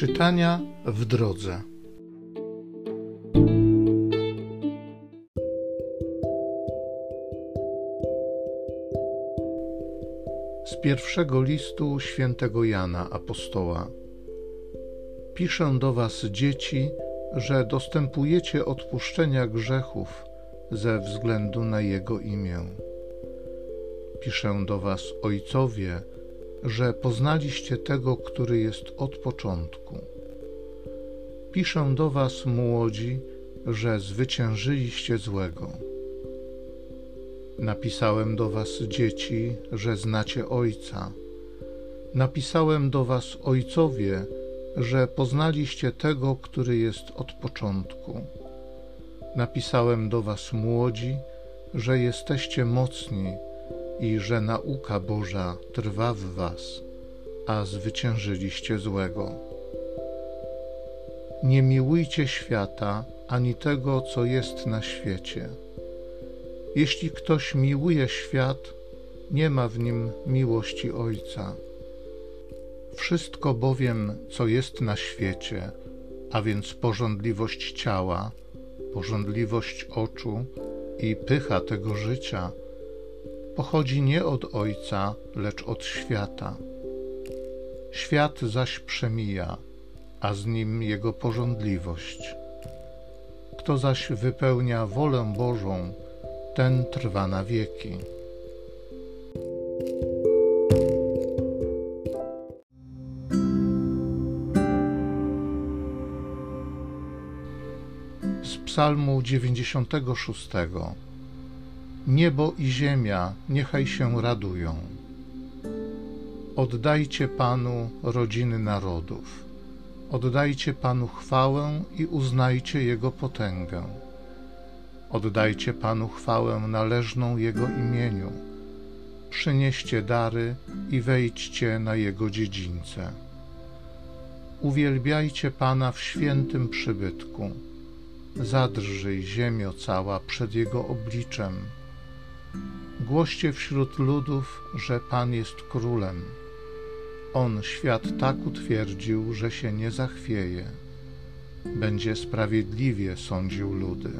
Czytania w drodze. Z pierwszego listu świętego Jana Apostoła. Piszę do Was, dzieci, że dostępujecie odpuszczenia grzechów ze względu na Jego imię. Piszę do Was, ojcowie, że poznaliście tego, który jest od początku. Piszę do Was, młodzi, że zwyciężyliście złego. Napisałem do Was, dzieci, że znacie Ojca. Napisałem do Was, ojcowie, że poznaliście tego, który jest od początku. Napisałem do Was, młodzi, że jesteście mocni i że nauka Boża trwa w Was, a zwyciężyliście złego. Nie miłujcie świata ani tego, co jest na świecie. Jeśli ktoś miłuje świat, nie ma w nim miłości Ojca. Wszystko bowiem, co jest na świecie, a więc porządliwość ciała, porządliwość oczu i pycha tego życia, pochodzi nie od Ojca, lecz od świata. Świat zaś przemija, a z nim jego porządliwość. Kto zaś wypełnia wolę Bożą, ten trwa na wieki. Z Psalmu 96. Niebo i ziemia niechaj się radują. Oddajcie Panu rodziny narodów. Oddajcie Panu chwałę i uznajcie Jego potęgę. Oddajcie Panu chwałę należną Jego imieniu. Przynieście dary i wejdźcie na Jego dziedzińce. Uwielbiajcie Pana w świętym przybytku. Zadrżyj ziemio cała przed Jego obliczem Głoście wśród ludów, że Pan jest królem. On świat tak utwierdził, że się nie zachwieje. Będzie sprawiedliwie sądził ludy.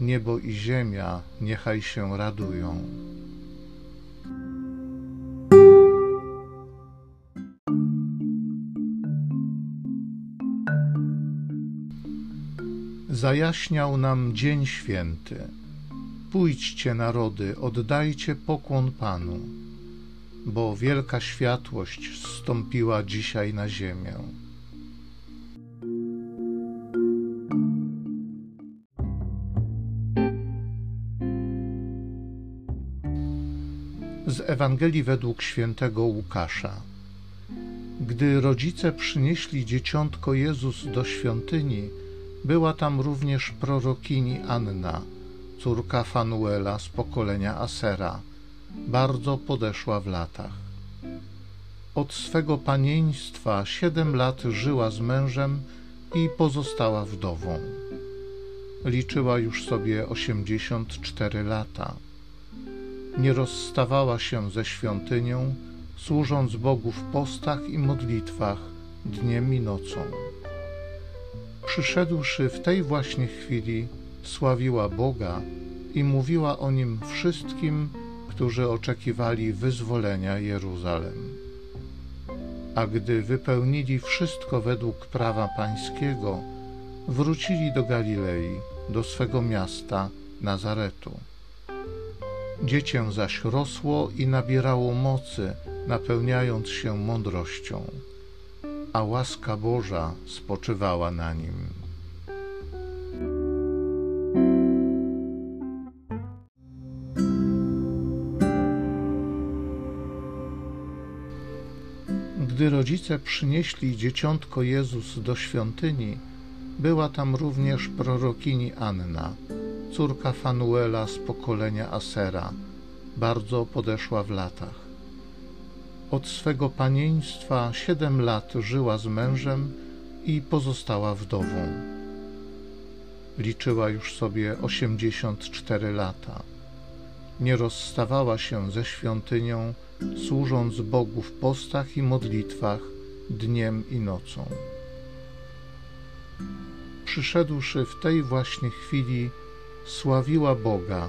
Niebo i ziemia niechaj się radują. Zajaśniał nam dzień święty Pójdźcie, narody, oddajcie pokłon Panu, bo wielka światłość zstąpiła dzisiaj na ziemię. Z Ewangelii według świętego Łukasza. Gdy rodzice przynieśli dzieciątko Jezus do świątyni, była tam również prorokini Anna córka Fanuela z pokolenia Asera, bardzo podeszła w latach. Od swego panieństwa siedem lat żyła z mężem i pozostała wdową. Liczyła już sobie osiemdziesiąt cztery lata. Nie rozstawała się ze świątynią, służąc Bogu w postach i modlitwach dniem i nocą. Przyszedłszy w tej właśnie chwili, sławiła Boga i mówiła o nim wszystkim, którzy oczekiwali wyzwolenia Jeruzalem. A gdy wypełnili wszystko według prawa pańskiego, wrócili do Galilei, do swego miasta Nazaretu. Dziecię zaś rosło i nabierało mocy, napełniając się mądrością, a łaska Boża spoczywała na nim. Gdy rodzice przynieśli dzieciątko Jezus do świątyni, była tam również prorokini Anna, córka Fanuela z pokolenia Asera, bardzo podeszła w latach. Od swego panieństwa siedem lat żyła z mężem i pozostała wdową. Liczyła już sobie osiemdziesiąt cztery lata. Nie rozstawała się ze świątynią, służąc Bogu w postach i modlitwach dniem i nocą. Przyszedłszy w tej właśnie chwili, sławiła Boga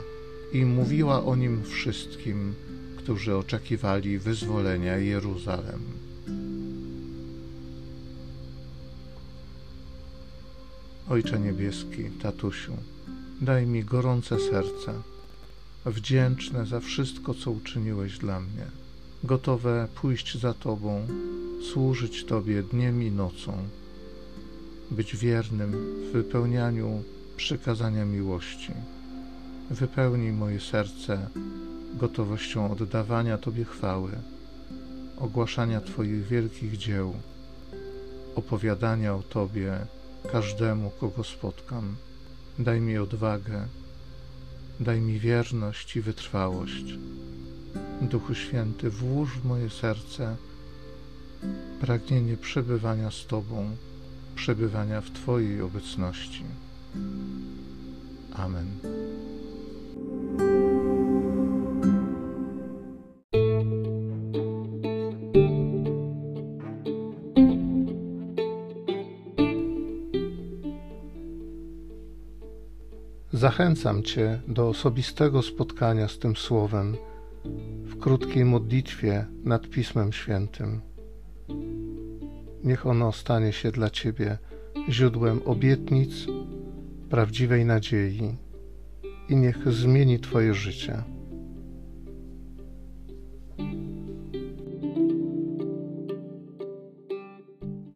i mówiła o nim wszystkim, którzy oczekiwali wyzwolenia Jeruzalem. Ojcze Niebieski, tatusiu, daj mi gorące serce, wdzięczne za wszystko, co uczyniłeś dla mnie, gotowe pójść za Tobą, służyć Tobie dniem i nocą, być wiernym w wypełnianiu przykazania miłości. Wypełnij moje serce gotowością oddawania Tobie chwały, ogłaszania Twoich wielkich dzieł, opowiadania o Tobie każdemu, kogo spotkam. Daj mi odwagę, daj mi wierność i wytrwałość. Duchu Święty, włóż w moje serce pragnienie przebywania z Tobą, przebywania w Twojej obecności. Amen. Zachęcam Cię do osobistego spotkania z tym Słowem w krótkiej modlitwie nad Pismem Świętym. Niech ono stanie się dla Ciebie źródłem obietnic, prawdziwej nadziei i niech zmieni Twoje życie.